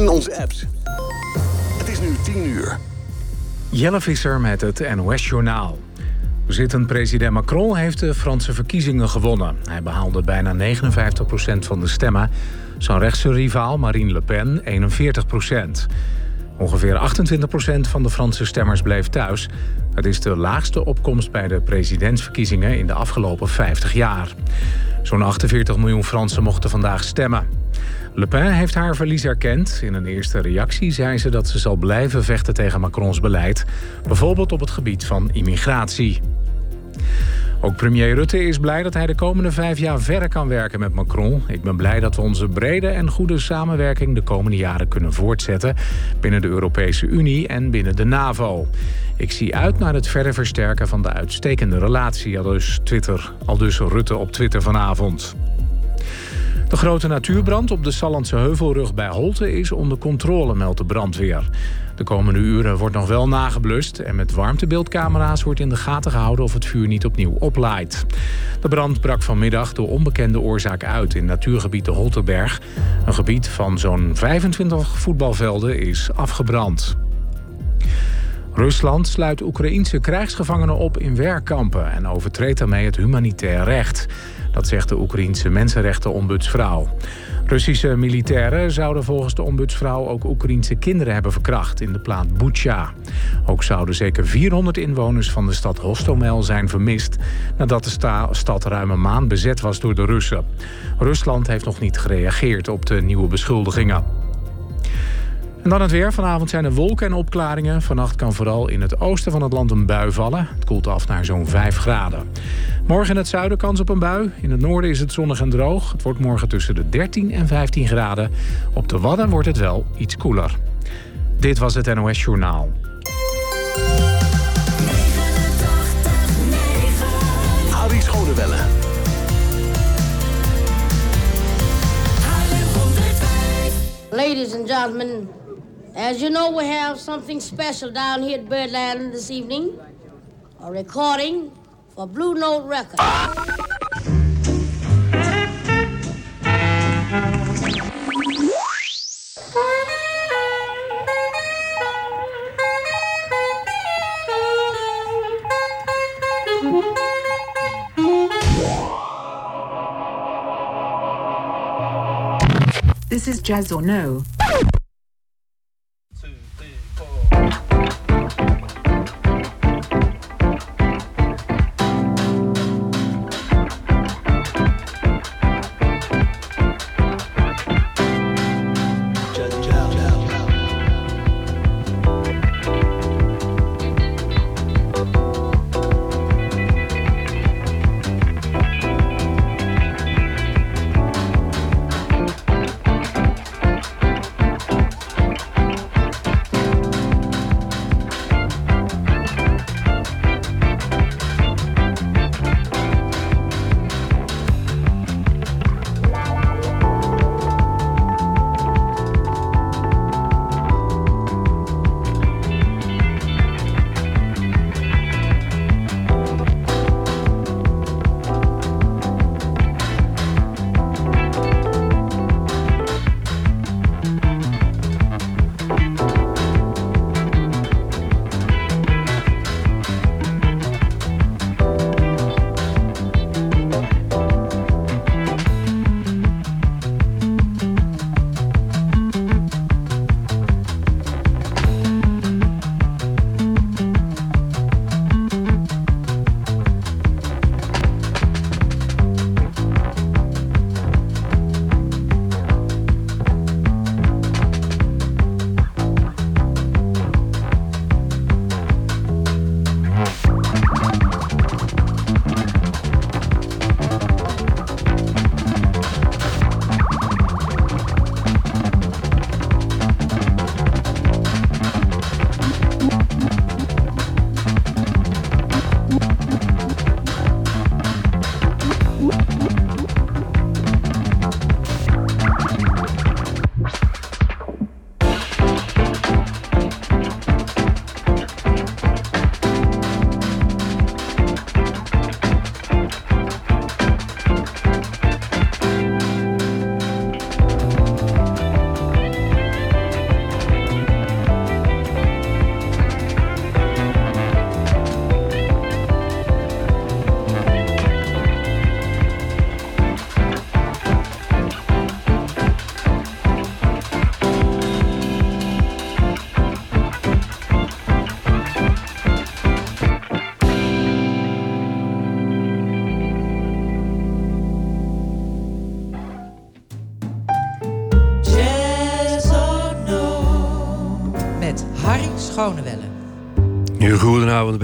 en onze apps. Het is nu 10 uur. Jelle Visser met het NOS-journaal. Zittend president Macron heeft de Franse verkiezingen gewonnen. Hij behaalde bijna 59% van de stemmen. Zijn rechtse rivaal Marine Le Pen 41% Ongeveer 28% van de Franse stemmers bleef thuis. Het is de laagste opkomst bij de presidentsverkiezingen in de afgelopen 50 jaar. Zo'n 48 miljoen Fransen mochten vandaag stemmen. Le Pen heeft haar verlies erkend. In een eerste reactie zei ze dat ze zal blijven vechten tegen Macrons beleid. Bijvoorbeeld op het gebied van immigratie. Ook premier Rutte is blij dat hij de komende vijf jaar verder kan werken met Macron. Ik ben blij dat we onze brede en goede samenwerking de komende jaren kunnen voortzetten... binnen de Europese Unie en binnen de NAVO. Ik zie uit naar het verder versterken van de uitstekende relatie, al dus, Twitter, al dus Rutte op Twitter vanavond. De grote natuurbrand op de Sallandse Heuvelrug bij Holte is onder controle, meldt de brandweer. De komende uren wordt nog wel nageblust en met warmtebeeldcamera's wordt in de gaten gehouden of het vuur niet opnieuw oplaait. De brand brak vanmiddag door onbekende oorzaak uit in natuurgebied de Holterberg. Een gebied van zo'n 25 voetbalvelden is afgebrand. Rusland sluit Oekraïense krijgsgevangenen op in werkkampen en overtreedt daarmee het humanitair recht. Dat zegt de Oekraïense mensenrechtenombudsvrouw. Russische militairen zouden volgens de ombudsvrouw ook Oekraïense kinderen hebben verkracht in de plaat Bucha. Ook zouden zeker 400 inwoners van de stad Hostomel zijn vermist nadat de stad ruim een maand bezet was door de Russen. Rusland heeft nog niet gereageerd op de nieuwe beschuldigingen. En dan het weer. Vanavond zijn er wolken en opklaringen. Vannacht kan vooral in het oosten van het land een bui vallen. Het koelt af naar zo'n 5 graden. Morgen in het zuiden kans op een bui. In het noorden is het zonnig en droog. Het wordt morgen tussen de 13 en 15 graden. Op de Wadden wordt het wel iets koeler. Dit was het NOS Journaal. Arie Schonewelle. Ladies and gentlemen, as you know, we have something special down here at Birdland this evening. A recording for Blue Note Records. This is Jazz or No.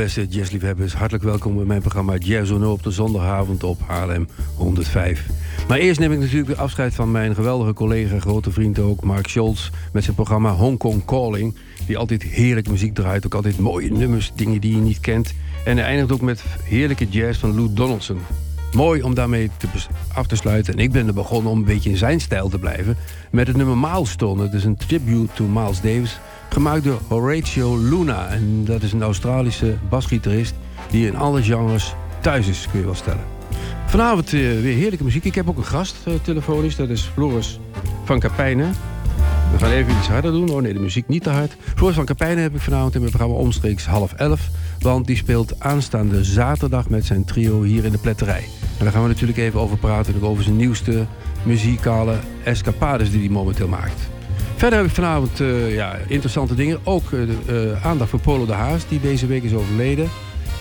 Beste jazzliefhebbers. Hartelijk welkom bij mijn programma Jazz on op de zondagavond op Haarlem 105. Maar eerst neem ik natuurlijk weer afscheid van mijn geweldige collega, grote vriend ook, Mark Scholz, met zijn programma Hong Kong Calling. Die altijd heerlijke muziek draait, ook altijd mooie nummers, dingen die je niet kent. En hij eindigt ook met heerlijke jazz van Lou Donaldson. Mooi om daarmee af te sluiten. En ik ben er begonnen om een beetje in zijn stijl te blijven. Met het nummer Milestone. Het is een tribute to Miles Davis. Gemaakt door Horatio Luna. En dat is een Australische basgitarist die in alle genres thuis is, kun je wel stellen. Vanavond uh, weer heerlijke muziek. Ik heb ook een gast uh, telefonisch. Dat is Floris van Kapijnen. We gaan even iets harder doen. Oh nee, de muziek niet te hard. Floris van Kapijnen heb ik vanavond in mijn programma omstreeks half elf. Want die speelt aanstaande zaterdag met zijn trio hier in de pletterij. En daar gaan we natuurlijk even over praten. Over zijn nieuwste muzikale escapades die hij momenteel maakt. Verder heb ik vanavond uh, ja, interessante dingen. Ook uh, uh, aandacht voor Polo de Haas, die deze week is overleden.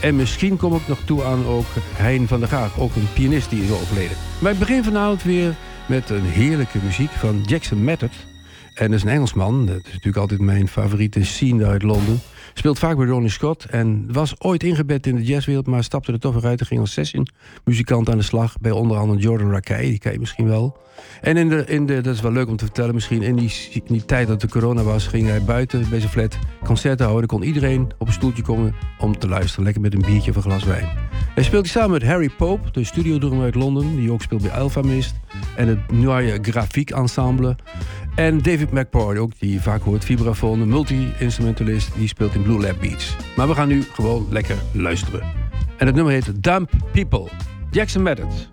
En misschien kom ik nog toe aan ook Hein van der Gaag, ook een pianist die is overleden. Maar ik begin vanavond weer met een heerlijke muziek van Jackson Method. En dat is een Engelsman. Dat is natuurlijk altijd mijn favoriete scene uit Londen. Speelt vaak bij Ronnie Scott en was ooit ingebed in de jazzwereld, maar stapte er toch weer uit en ging als session muzikant aan de slag bij onder andere Jordan Rakei, die ken je misschien wel. En in de, in de, dat is wel leuk om te vertellen, misschien in die, tijd dat de corona was, ging hij buiten bij zijn flat concerten houden. kon iedereen op een stoeltje komen om te luisteren, lekker met een biertje of een glas wijn. Hij speelt samen met Harry Pope, de studiodrummer uit Londen, die ook speelt bij Alpha Mist. En het Noire Grafiek Ensemble. En David McPoy, ook die vaak hoort, vibrafoon, een multi-instrumentalist, die speelt in Blue Lab Beats. Maar we gaan nu gewoon lekker luisteren. En het nummer heet Dump People. Jackson Method.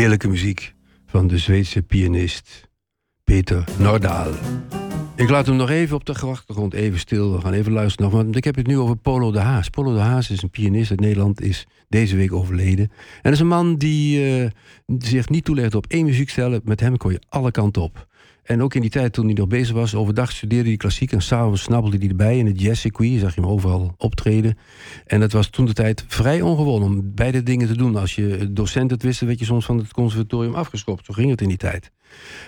Heerlijke muziek van de Zweedse pianist Peter Nordaal. Ik laat hem nog even op de achtergrond even stil. We gaan even luisteren nog. Want ik heb het nu over Polo de Haas. Polo de Haas is een pianist uit Nederland, is deze week overleden. En dat is een man die uh, zich niet toelegt op één muziekstijl. Met hem kon je alle kanten op. En ook in die tijd toen hij nog bezig was, overdag studeerde hij klassiek en s'avonds snabbelde hij erbij. In het jazzcircuit zag je hem overal optreden. En dat was toen de tijd vrij ongewoon om beide dingen te doen. Als je docent het wist, werd je soms van het conservatorium afgeschopt. Zo ging het in die tijd.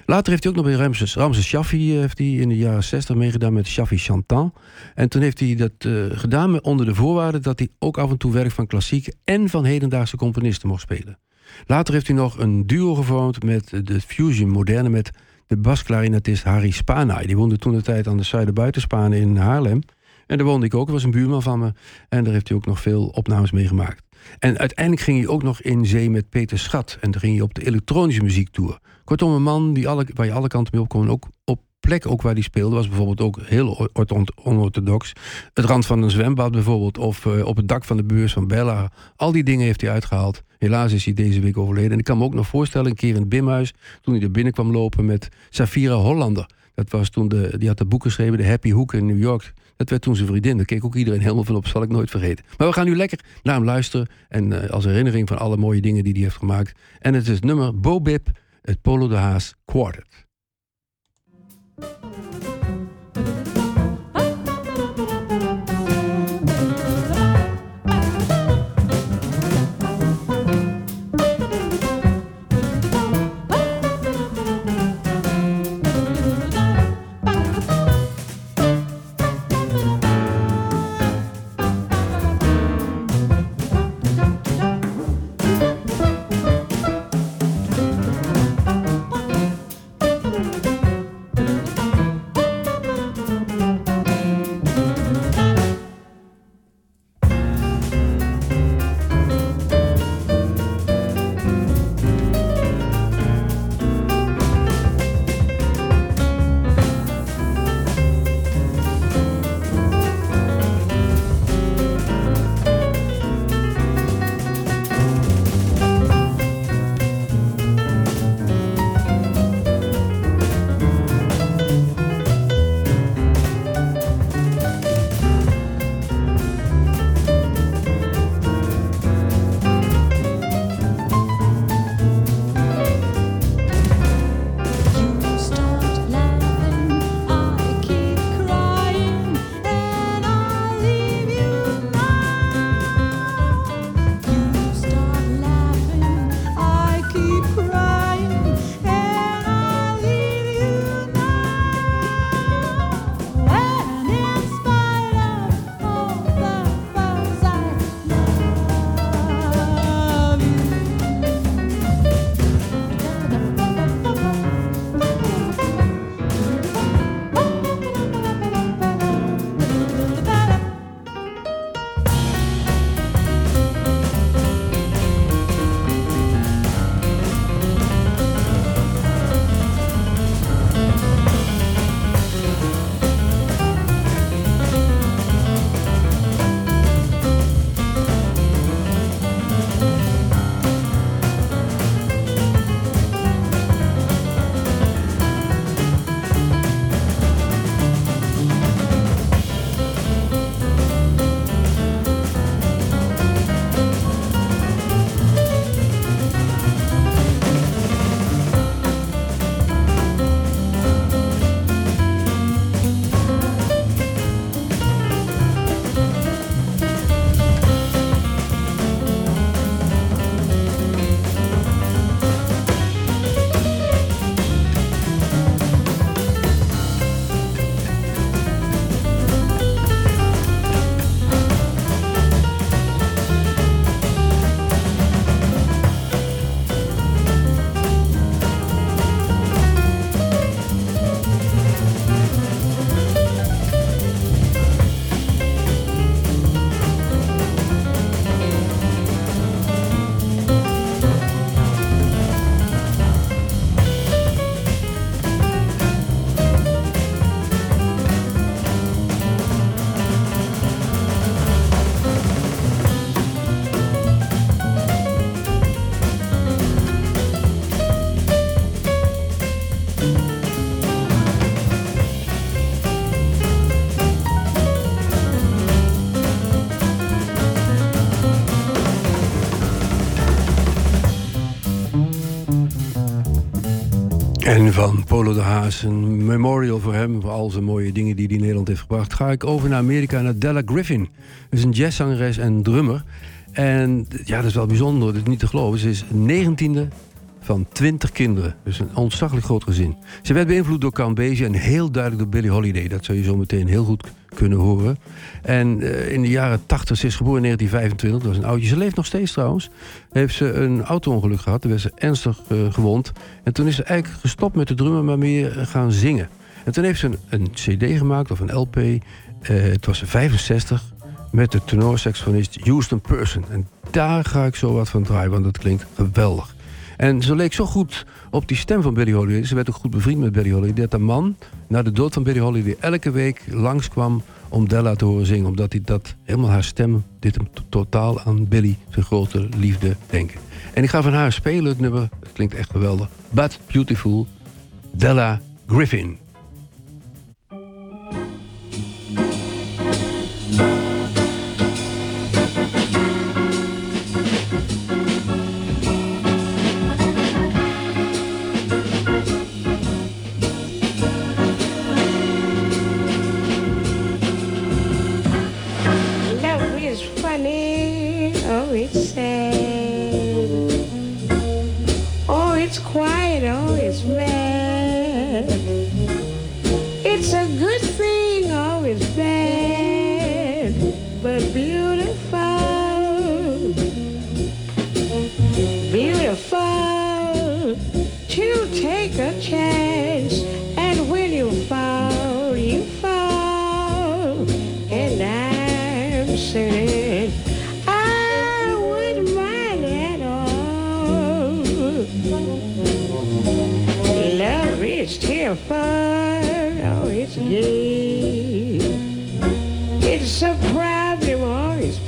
Later heeft hij ook nog bij Ramses, Ramses Shaffi eh, heeft hij in de jaren 60 meegedaan met Shaffi Chantant. En toen heeft hij dat uh, gedaan onder de voorwaarde dat hij ook af en toe werk van klassieke en van hedendaagse componisten mocht spelen. Later heeft hij nog een duo gevormd met de Fusion Moderne met de basklarinetist Harry Spana. Die woonde toen de tijd aan de Zuiderbuitenspanen in Haarlem. En daar woonde ik ook, was een buurman van me. En daar heeft hij ook nog veel opnames mee gemaakt. En uiteindelijk ging hij ook nog in zee met Peter Schat. En dan ging hij op de elektronische muziektour. Kortom, een man die alle, waar je alle kanten mee op kon. Ook op plek ook waar hij speelde was bijvoorbeeld ook heel onorthodox. Het rand van een zwembad bijvoorbeeld. Of uh, op het dak van de beurs van Bella. Al die dingen heeft hij uitgehaald. Helaas is hij deze week overleden. En ik kan me ook nog voorstellen, een keer in het Bimhuis... toen hij er binnen kwam lopen met Safira Hollander. Dat was toen de, die had het boek geschreven, De Happy Hook in New York. Dat werd toen zijn vriendin. Daar keek ook iedereen helemaal van op. Zal ik nooit vergeten. Maar we gaan nu lekker naar hem luisteren. En uh, als herinnering van alle mooie dingen die hij heeft gemaakt. En het is nummer Bo Bip, het Polo de Haas Quartet. Van Polo de Haas, een memorial voor hem, voor al zijn mooie dingen die hij in Nederland heeft gebracht, ga ik over naar Amerika, naar Della Griffin. Dat is een jazzzangeres en drummer. En ja, dat is wel bijzonder, dat is niet te geloven. Ze is negentiende van 20 kinderen. Dus een ontzaglijk groot gezin. Ze werd beïnvloed door Count en heel duidelijk door Billie Holiday. Dat zou je zo meteen heel goed kunnen horen. En uh, in de jaren 80, ze is geboren in 1925, dat was een oudje. Ze leeft nog steeds trouwens. Heeft ze een auto-ongeluk gehad, daar werd ze ernstig uh, gewond. En toen is ze eigenlijk gestopt met de drummen, maar meer gaan zingen. En toen heeft ze een, een cd gemaakt, of een LP. Uh, het was 65, met de tenorsaxofonist Houston Person. En daar ga ik zo wat van draaien, want dat klinkt geweldig. En ze leek zo goed op die stem van Billie Holiday. Ze werd ook goed bevriend met Billie Holiday. Dat de man, na de dood van Billie Holiday, elke week langskwam om Della te horen zingen. Omdat hij dat, helemaal haar stem, dit hem totaal aan Billie, zijn grote liefde, denken. En ik ga van haar spelen het nummer, het klinkt echt geweldig. But Beautiful, Della Griffin.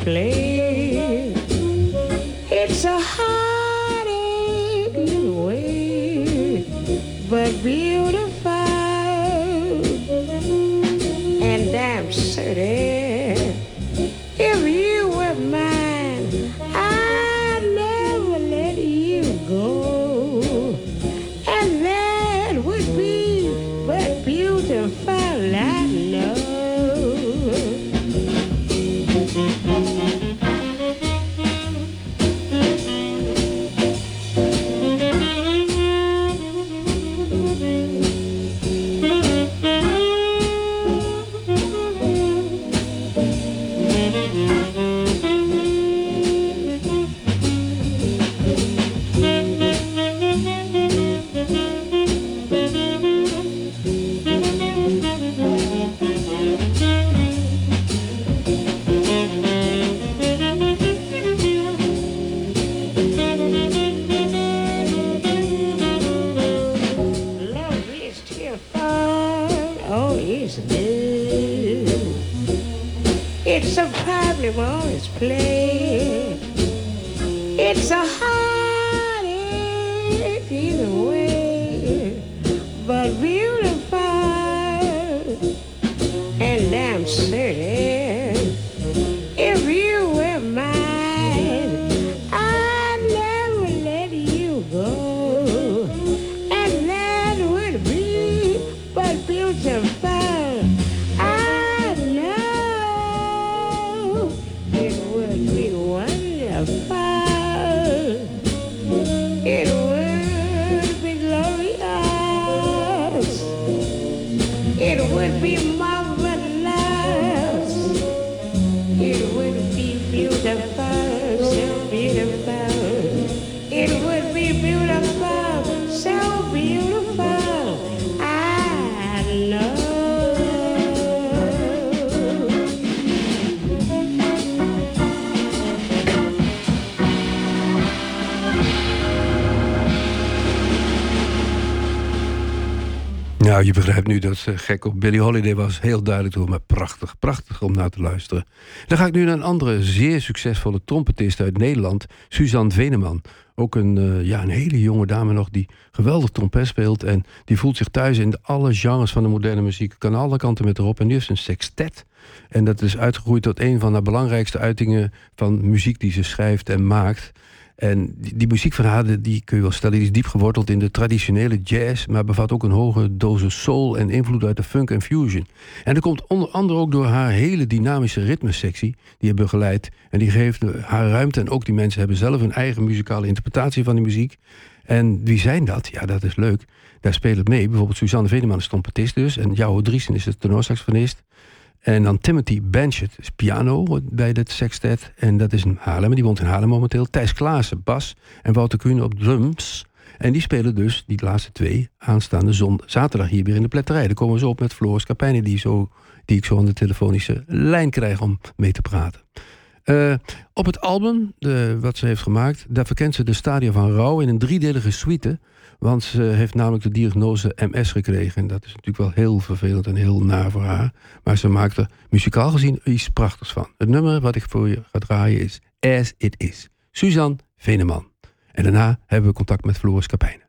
play. would be mine. Nou, je begrijpt nu dat ze gek op Billie Holiday was. Heel duidelijk hoor, maar prachtig. Prachtig om naar te luisteren. Dan ga ik nu naar een andere zeer succesvolle trompetist uit Nederland. Suzanne Veneman. Ook een, uh, ja, een hele jonge dame nog die geweldig trompet speelt. En die voelt zich thuis in alle genres van de moderne muziek. Kan alle kanten met erop. En die heeft een sextet. En dat is uitgegroeid tot een van de belangrijkste uitingen van muziek die ze schrijft en maakt. En die, die, muziek van haar, die kun je wel stellen, die is diep geworteld in de traditionele jazz, maar bevat ook een hoge dosis soul en invloed uit de funk en fusion. En dat komt onder andere ook door haar hele dynamische ritmesectie, die je begeleid. En die geeft haar ruimte en ook die mensen hebben zelf een eigen muzikale interpretatie van die muziek. En wie zijn dat? Ja, dat is leuk. Daar spelen mee bijvoorbeeld Suzanne Veneman is trompetist dus. En Jouw Driesen is de tenorsaxofonist. En dan Timothy Benchett is piano bij dit sextet. En dat is een Haarlem. Die woont in Haarlem momenteel. Thijs Klaassen, bas. En Wouter Kuhn op drums. En die spelen dus die laatste twee aanstaande zon, zaterdag hier weer in de pletterij. Dan komen zo op met Floris Capijnen, die, zo, die ik zo aan de telefonische lijn krijg om mee te praten. Uh, op het album, de, wat ze heeft gemaakt, daar verkent ze de stadia van rouw in een driedelige suite. Want ze heeft namelijk de diagnose MS gekregen. En dat is natuurlijk wel heel vervelend en heel naar voor haar. Maar ze maakt er muzikaal gezien iets prachtigs van. Het nummer wat ik voor je ga draaien is As It Is. Suzanne Veneman. En daarna hebben we contact met Floris Kapijnen.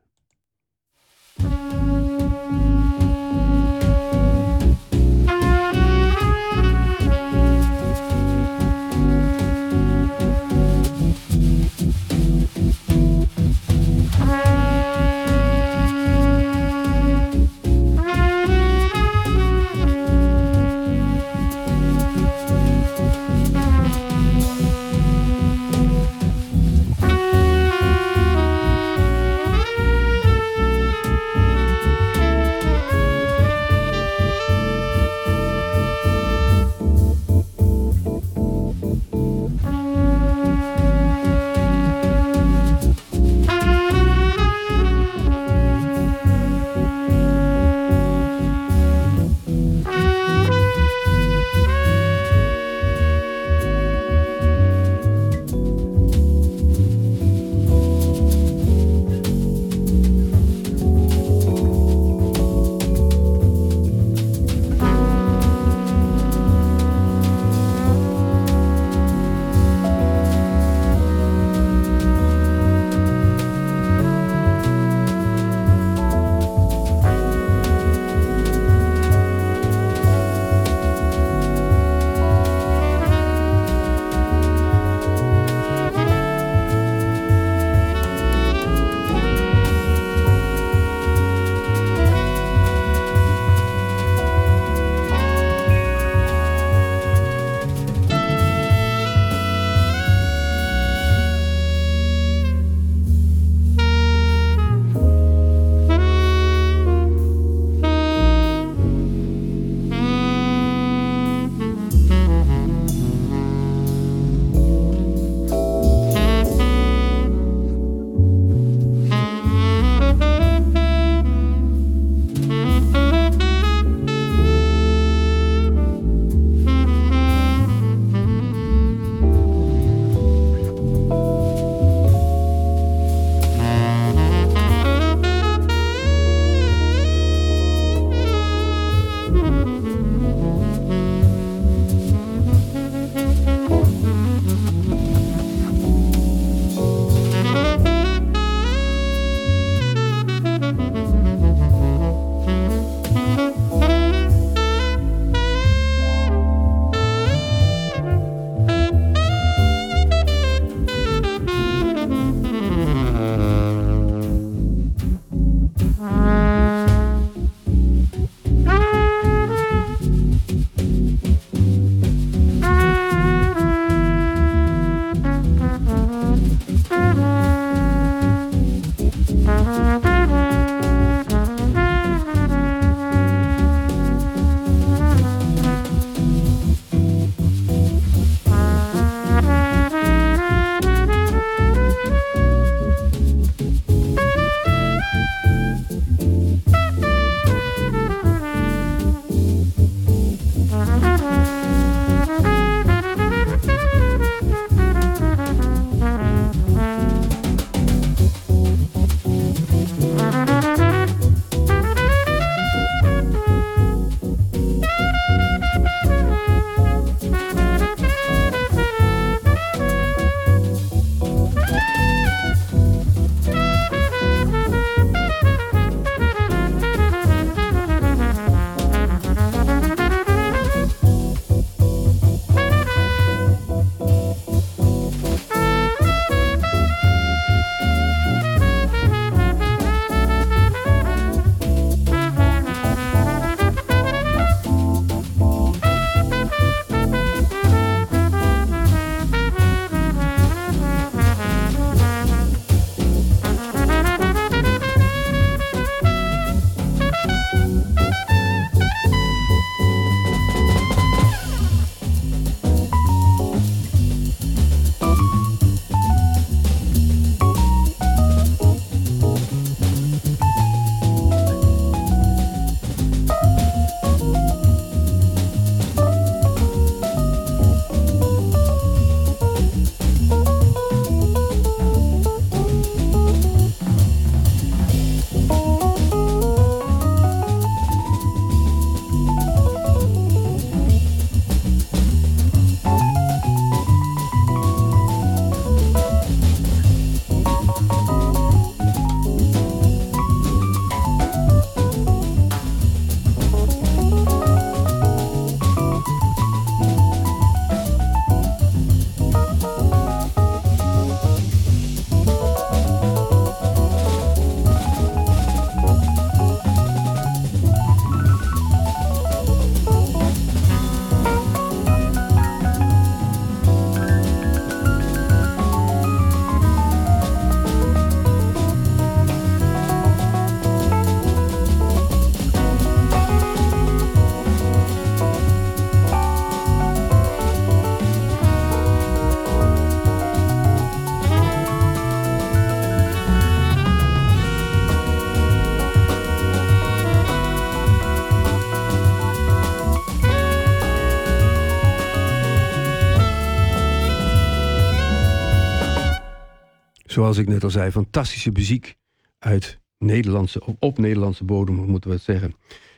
Zoals ik net al zei, fantastische muziek uit Nederlandse, op Nederlandse bodem, moeten we het zeggen.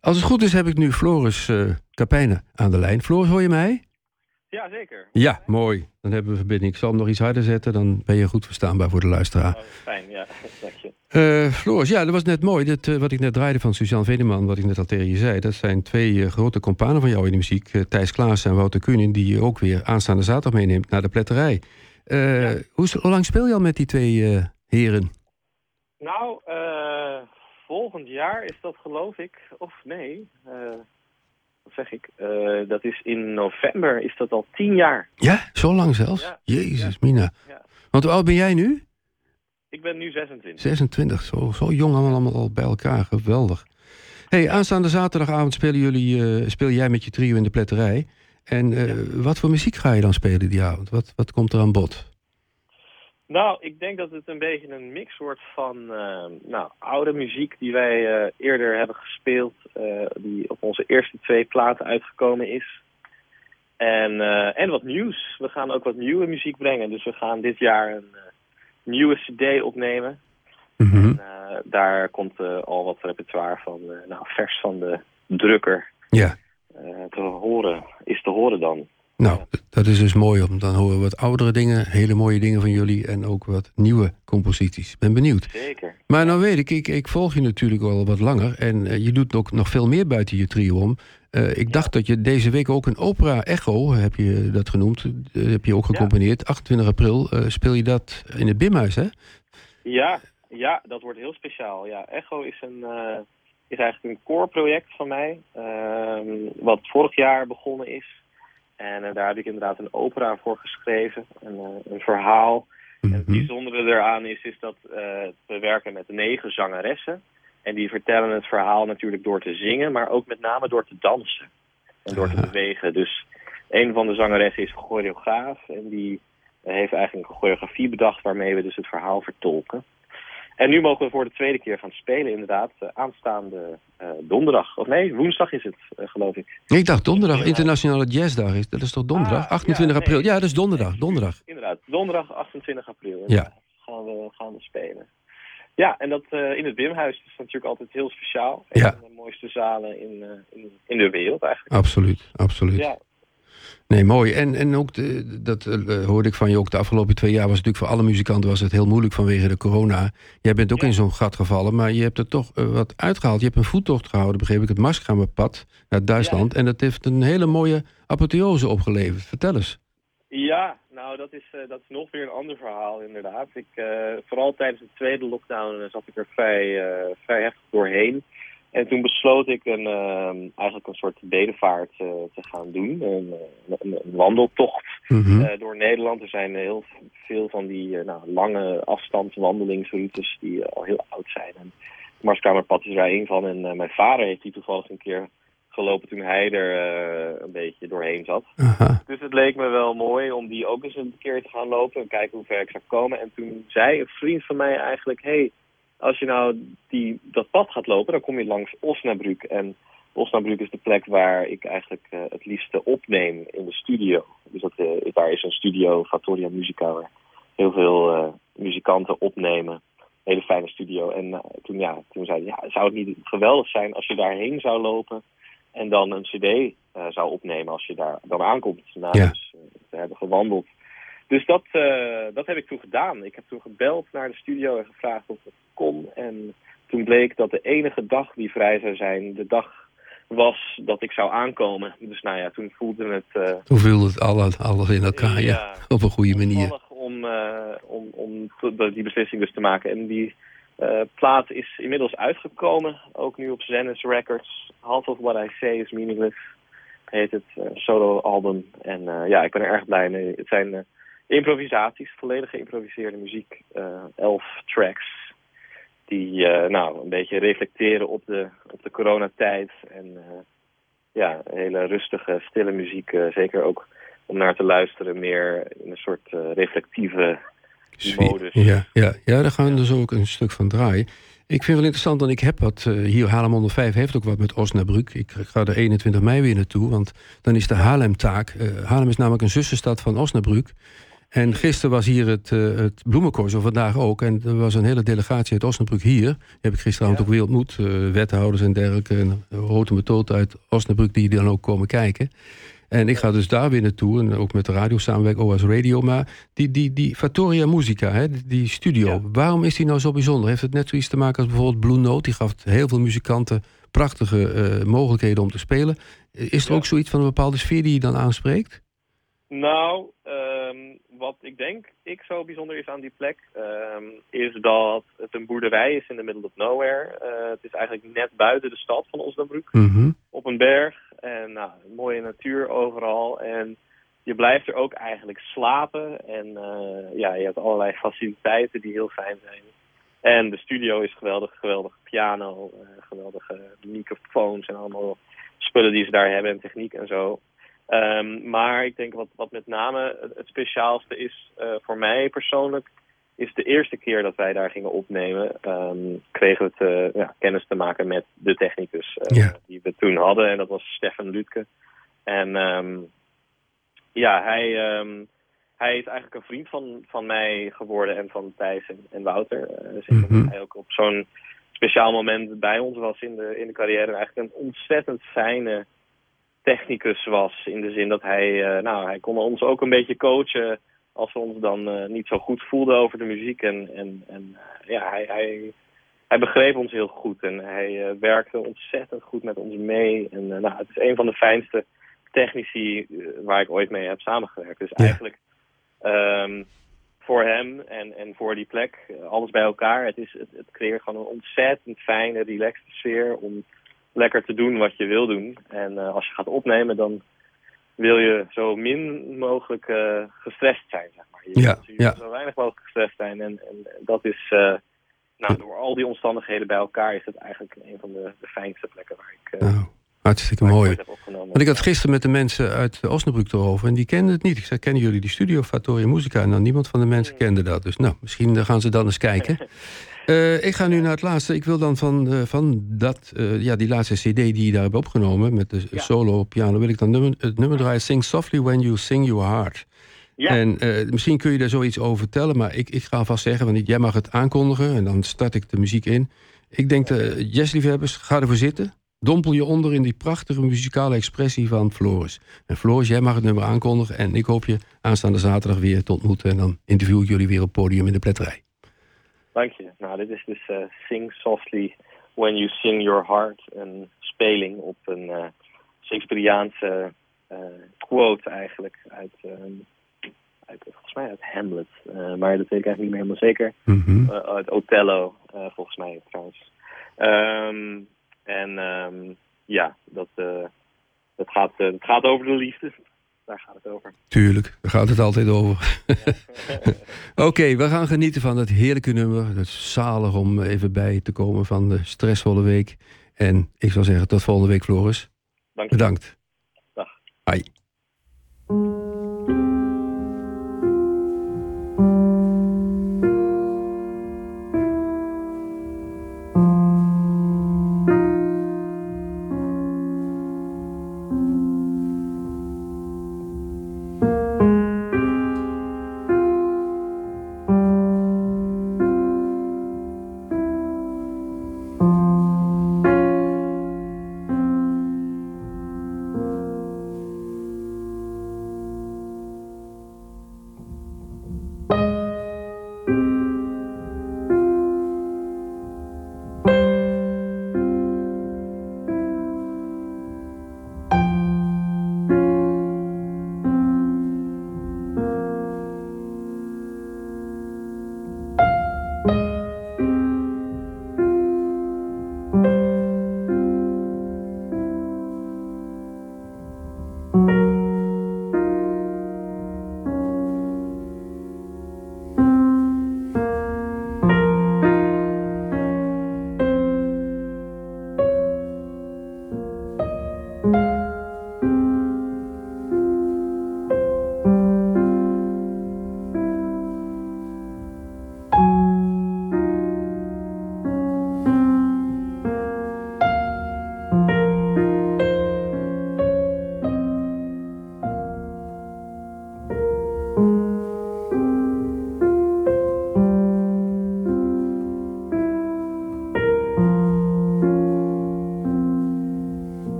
Als het goed is, heb ik nu Floris uh, Kapijnen aan de lijn. Floris, hoor je mij? Ja, zeker. Ja, mooi. Dan hebben we verbinding. Ik zal hem nog iets harder zetten, dan ben je goed verstaanbaar voor de luisteraar. Oh, fijn, ja. Dank je. Uh, Floris, ja, dat was net mooi. Uh, wat ik net draaide van Suzanne Veneman, wat ik net al tegen je zei. Dat zijn twee uh, grote companen van jou in de muziek. Thijs Klaas en Wouter Kunin, die je ook weer aanstaande zaterdag meeneemt naar de pletterij. Ja. Hoe, hoe, lang speel je al met die twee heren? Nou, volgend jaar is dat geloof ik, of nee, wat zeg ik, dat is in november, is dat al tien jaar. Ja, zo lang zelfs? Ja. Jezus, Ja. Mina. Ja. Want hoe oud ben jij nu? Ik ben nu 26. 26, zo, zo jong allemaal al bij elkaar, geweldig. hey, aanstaande zaterdagavond spelen jullie, eh, speel jij met je trio in de pletterij. En eh, wat voor muziek ga je dan spelen die avond? Wat, wat komt er aan bod? Nou, ik denk dat het een beetje een mix wordt van eh, nou, oude muziek die wij eh, eerder hebben gespeeld, eh, die op onze eerste twee platen uitgekomen is. En, en wat nieuws. We gaan ook wat nieuwe muziek brengen. Dus we gaan dit jaar een nieuwe cd opnemen. Mhm. En, daar komt al wat repertoire van, nou, vers van de drukker Ja, te horen, is te horen dan. nou, dat is dus mooi. Om, dan horen we wat oudere dingen, hele mooie dingen van jullie... en ook wat nieuwe composities. Ben benieuwd. Zeker. Maar nou weet ik, ik, ik volg je natuurlijk al wat langer... en eh, je doet ook nog veel meer buiten je trio om. Eh, ik dacht dat je deze week ook een opera Echo, heb je dat genoemd... eh, heb je ook gecomponeerd. 28 april eh, speel je dat in het Bimhuis, hè? Ja, ja, dat wordt heel speciaal. Ja, Echo is, een, eh, is eigenlijk een core-project van mij, ehm, wat vorig jaar begonnen is. En eh, daar heb ik inderdaad een opera voor geschreven, een, eh, een verhaal. En het Mhm. bijzondere eraan is, is dat eh, we werken met negen zangeressen. En die vertellen het verhaal natuurlijk door te zingen, maar ook met name door te dansen. En door te bewegen. Dus een van de zangeressen is choreograaf. En die heeft eigenlijk een choreografie bedacht waarmee we dus het verhaal vertolken. En nu mogen we voor de tweede keer gaan spelen, inderdaad. eh, aanstaande eh, donderdag. Of nee, woensdag is het, eh, geloof ik. Ik dacht donderdag. Internationale Jazzdag. Is, dat is toch donderdag? Ah, 28 ja, april. nee. Ja, dat is donderdag. Donderdag. Inderdaad, donderdag 28 april. Ja. Gaan we, gaan we spelen. Ja, en dat in het Bimhuis is natuurlijk altijd heel speciaal. Een Ja. van de mooiste zalen in, in, in de wereld eigenlijk. Absoluut, absoluut. Ja, Nee, mooi. En, en ook, de, dat eh, hoorde ik van je ook de afgelopen twee jaar... was het natuurlijk voor alle muzikanten was het heel moeilijk vanwege de corona. Jij bent ook Ja. in zo'n gat gevallen, maar je hebt er toch eh, wat uitgehaald. Je hebt een voettocht gehouden, begreep ik, het Marskramerpad naar Duitsland. En dat heeft een hele mooie apotheose opgeleverd. Vertel eens. Ja, nou dat is, eh, dat is nog weer een ander verhaal inderdaad. Ik, vooral tijdens de tweede lockdown zat ik er vrij, vrij heftig doorheen. En toen besloot ik een, eh, eigenlijk een soort bedevaart eh, te gaan doen. Een, eh, een, wandeltocht Mhm. eh, door Nederland. Er zijn heel veel van die nou, lange afstandswandelingsroutes die al heel oud zijn. En het Marskamerpad is daar één van. En mijn vader heeft die toevallig een keer gelopen toen hij er een beetje doorheen zat. Aha. Dus het leek me wel mooi om die ook eens een keer te gaan lopen en kijken hoe ver ik zou komen. En toen zei een vriend van mij eigenlijk, hey, als je nou die, dat pad gaat lopen, dan kom je langs Osnabrück. En Osnabrück is de plek waar ik eigenlijk eh, het liefste opneem in de studio. Dus dat, eh, daar is een studio, Fattoria Musica, waar heel veel eh, muzikanten opnemen. Hele fijne studio. En toen, ja, toen zei hij, ja, zou het niet geweldig zijn als je daarheen zou lopen en dan een cd zou opnemen als je daar dan aankomt. Na Ja. dus, te hebben gewandeld. Dus dat, dat heb ik toen gedaan. Ik heb toen gebeld naar de studio en gevraagd of het kon. En toen bleek dat de enige dag die vrij zou zijn, de dag was dat ik zou aankomen. Dus nou ja, toen voelde het eh, Hoe viel het alles, alles in elkaar? Ja. Ja. Op een goede manier. om, eh, om, om die beslissing dus te maken. En die eh, plaat is inmiddels uitgekomen, ook nu op Zenith Records. Half of What I Say is Meaningless heet het eh, solo-album. En ja, ik ben er erg blij mee. Het zijn improvisaties, volledig geïmproviseerde muziek. elf tracks die eh, nou, een beetje reflecteren op de, op de coronatijd. En eh, ja, hele rustige, stille muziek. eh, zeker ook om naar te luisteren meer in een soort reflectieve modus. Ja, ja, ja, daar gaan we dus ook een stuk van draaien. Ik vind het wel interessant, want ik heb wat... hier Haarlem 105 heeft ook wat met Osnabrück. Ik ga er 21 mei weer naartoe, want dan is de Haarlem-taak. eh, Haarlem is namelijk een zussenstad van Osnabrück. En gisteren was hier het, uh, het bloemenkorso, vandaag ook. En er was een hele delegatie uit Osnabrück hier. Die heb ik gisteravond ook weer ontmoet. Uh, wethouders en dergelijke. En grote methode uit Osnabrück die dan ook komen kijken. En ik ga dus daar weer naartoe. En ook met de radio samenwerken, OS Radio. Maar die, die, die Fattoria Musica, hè, die studio. Waarom is die nou zo bijzonder? Heeft het net zoiets te maken als bijvoorbeeld Blue Note? Die gaf heel veel muzikanten prachtige uh, mogelijkheden om te spelen. Is er ook zoiets van een bepaalde sfeer die je dan aanspreekt? Nou, um, wat ik denk ik zo bijzonder is aan die plek, um, is dat het een boerderij is in the middle of nowhere. Uh, het is eigenlijk net buiten de stad van Osnabrück, mm -hmm. op een berg. En nou, mooie natuur overal. En je blijft er ook eigenlijk slapen. En uh, ja, je hebt allerlei faciliteiten die heel fijn zijn. En de studio is geweldig, geweldige piano, uh, geweldige microfoons en allemaal spullen die ze daar hebben en techniek en zo. Um, maar ik denk wat, wat met name het, speciaalste is uh, voor mij persoonlijk, is de eerste keer dat wij daar gingen opnemen, um, kregen we te, ja, kennis te maken met de technicus uh, ja. die we toen hadden. En dat was Stefan Lutke. En um, ja, hij, hij is eigenlijk een vriend van, van mij geworden en van Thijs en, en Wouter. Uh, dus mm -hmm. hij ook op zo'n speciaal moment bij ons was in de, in de carrière. Eigenlijk een ontzettend fijne technicus was. In de zin dat hij, uh, nou, hij kon ons ook een beetje coachen als we ons dan uh, niet zo goed voelden over de muziek. En, en, en uh, ja, hij, hij, hij begreep ons heel goed en hij werkte ontzettend goed met ons mee. En nou, het is een van de fijnste technici waar ik ooit mee heb samengewerkt. Dus Ja. eigenlijk um, voor hem en, en voor die plek, alles bij elkaar. Het, is, het, het creëert gewoon een ontzettend fijne, relaxte sfeer om lekker te doen wat je wil doen. En uh, als je gaat opnemen, dan wil je zo min mogelijk uh, gestrest zijn, zeg maar. Je Ja, zo weinig mogelijk gestrest zijn. En, en dat is, uh, nou, door al die omstandigheden bij elkaar is het eigenlijk een van de, de fijnste plekken waar ik, Nou, hartstikke mooi. Want ik had gisteren met de mensen uit Osnabrück erover en die kenden het niet. Ik zei, kennen jullie die studio Fattoria Musica? En nou, niemand van de mensen kende dat. Dus nou, misschien eh, gaan ze dan eens kijken. Uh, ik ga nu naar het laatste. Ik wil dan van, uh, van dat, uh, ja, die laatste cd die je daar hebt opgenomen... met de Ja. solo op piano, wil ik dan nummer, het nummer draaien... Sing Softly When You Sing Your Heart. Ja, En misschien kun je daar zoiets over vertellen... maar ik, ik ga vast zeggen, want jij mag het aankondigen... en dan start ik de muziek in. Ik denk, de jazzliefhebbers, ga ervoor zitten... Dompel je onder in die prachtige muzikale expressie van Floris. En Floris, jij mag het nummer aankondigen... en ik hoop je aanstaande zaterdag weer te ontmoeten... en dan interview ik jullie weer op het podium in de pletterij. Dank je. Nou, dit is dus uh, Sing Softly When You Sing Your Heart. Een speling op een uh, Shakespeareaanse uh, quote eigenlijk uit, um, uit, volgens mij uit Hamlet. Maar dat weet ik eigenlijk niet meer helemaal zeker. Mhm. Uit Othello, volgens mij trouwens. Um, en um, ja, dat, dat, gaat, dat gaat over de liefde. Daar gaat het over. Tuurlijk, daar gaat het altijd over. Oké, okay, we gaan genieten van het heerlijke nummer. Het is zalig om even bij te komen van de stressvolle week. En ik zou zeggen, tot volgende week, Floris. Dank je. Bedankt. Dag. Hoi.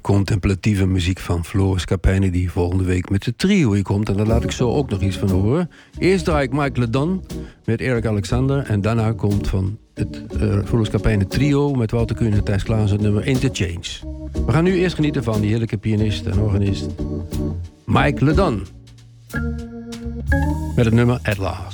Contemplatieve muziek van Floris Capijnen... die volgende week met de trio hier komt. En daar laat ik zo ook nog iets van horen. Eerst draai ik Mike Ledan met Eric Alexander... en daarna komt van het uh, Floris Capijnen trio... met Wouter Kuhn en Thijs Klaas het nummer Interchange. We gaan nu eerst genieten van die heerlijke pianist en organist... Mike Ledan. Met het nummer At Last.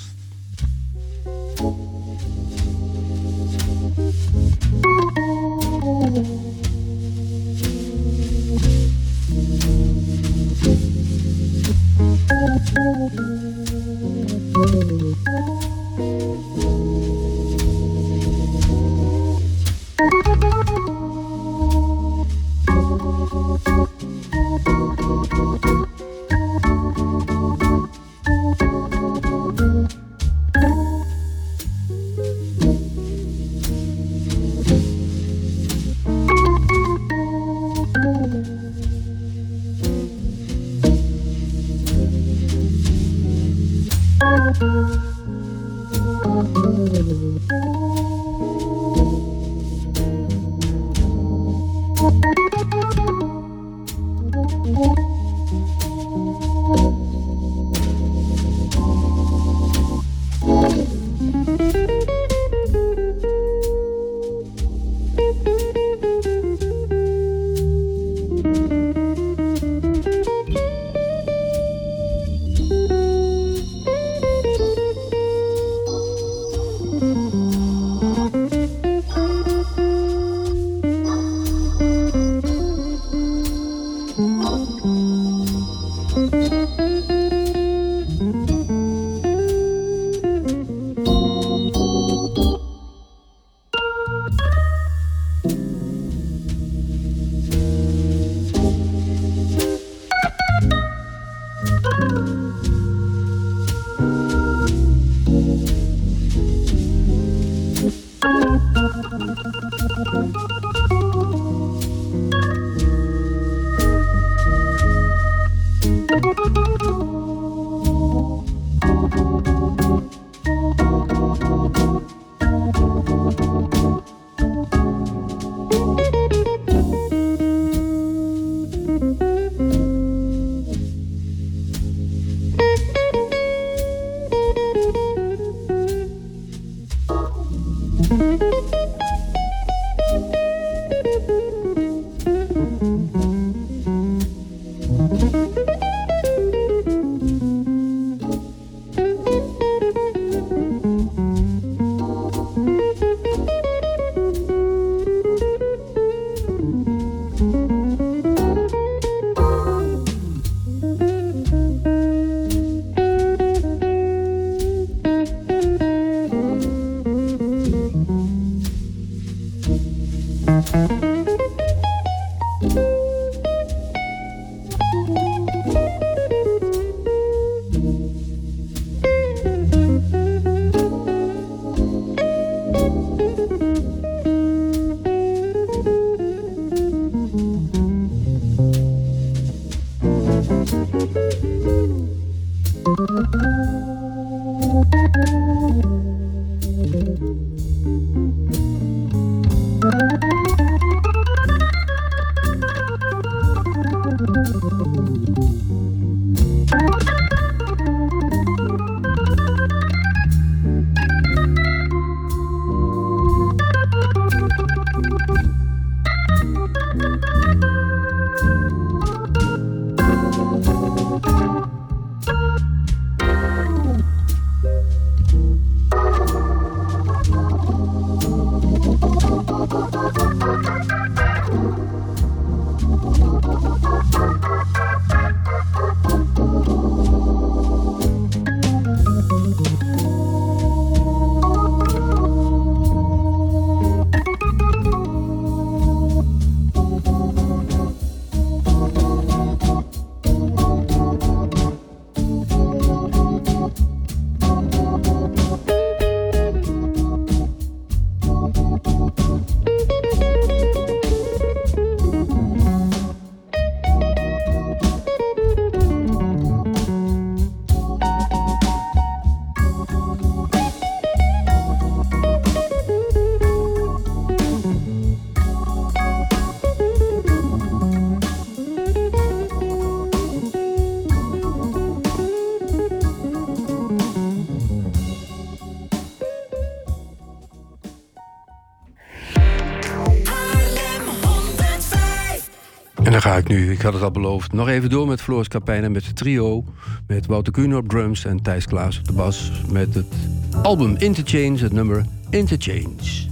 Ik nu, ik had het al beloofd, nog even door met Floris Kapijn en met het trio. Met Wouter Kuhn op drums en Thijs Klaas op de bas. Met het album Interchange, het nummer Interchange.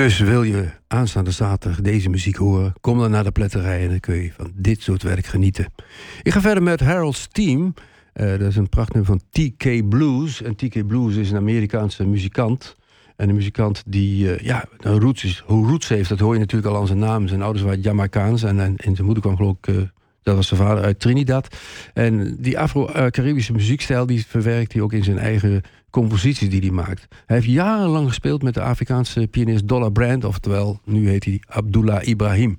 Dus wil je aanstaande zaterdag deze muziek horen, kom dan naar de pletterij en dan kun je van dit soort werk genieten. Ik ga verder met Harold's Team. Uh, dat is een prachtnummer van TK Blues. En TK Blues is een Amerikaanse muzikant. En een muzikant die, uh, ja, een roots, is, hoe roots heeft, dat hoor je natuurlijk al aan zijn naam. Zijn ouders waren Jamaicaans en, en, zijn moeder kwam geloof ik... Uh, dat was zijn vader uit Trinidad. En die Afro-Caribische muziekstijl... die verwerkt hij ook in zijn eigen composities die hij maakt. Hij heeft jarenlang gespeeld met de Afrikaanse pianist Dollar Brand... oftewel, nu heet hij Abdullah Ibrahim.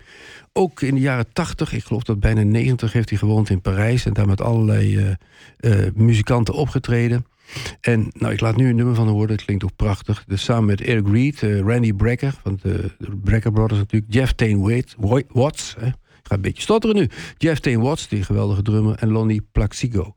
Ook in de jaren 80, ik geloof dat bijna 90... heeft hij gewoond in Parijs... en daar met allerlei uh, uh, muzikanten opgetreden... En nou, ik laat nu een nummer van horen, het klinkt ook prachtig. Dus samen met Eric Reed, uh, Randy Brecker, van de, Brecker Brothers natuurlijk, Jeff Tain Watts, hè. ik ga een beetje stotteren nu. Jeff Tain Watts, die geweldige drummer, en Lonnie Plaxico.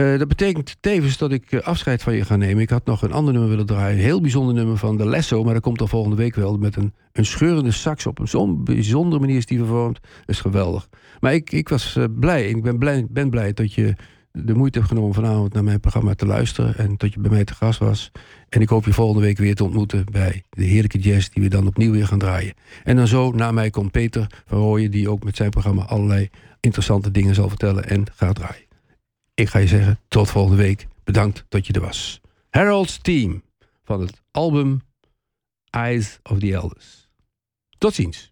Uh, dat betekent tevens dat ik uh, afscheid van je ga nemen. Ik had nog een ander nummer willen draaien. Een heel bijzonder nummer van de Lesso. Maar dat komt dan volgende week wel. Met een, een scheurende sax op een zo'n bijzondere manier is die vervormd. Dat is geweldig. Maar ik, ik was uh, blij. Ik ben blij, ben blij dat je de moeite hebt genomen vanavond naar mijn programma te luisteren. En dat je bij mij te gast was. En ik hoop je volgende week weer te ontmoeten bij de heerlijke jazz die we dan opnieuw weer gaan draaien. En dan zo, na mij komt Peter van Rooyen, die ook met zijn programma allerlei interessante dingen zal vertellen en gaat draaien. Ik ga je zeggen, tot volgende week. Bedankt dat je er was. Harold's Team van het album Eyes of the Elders. Tot ziens.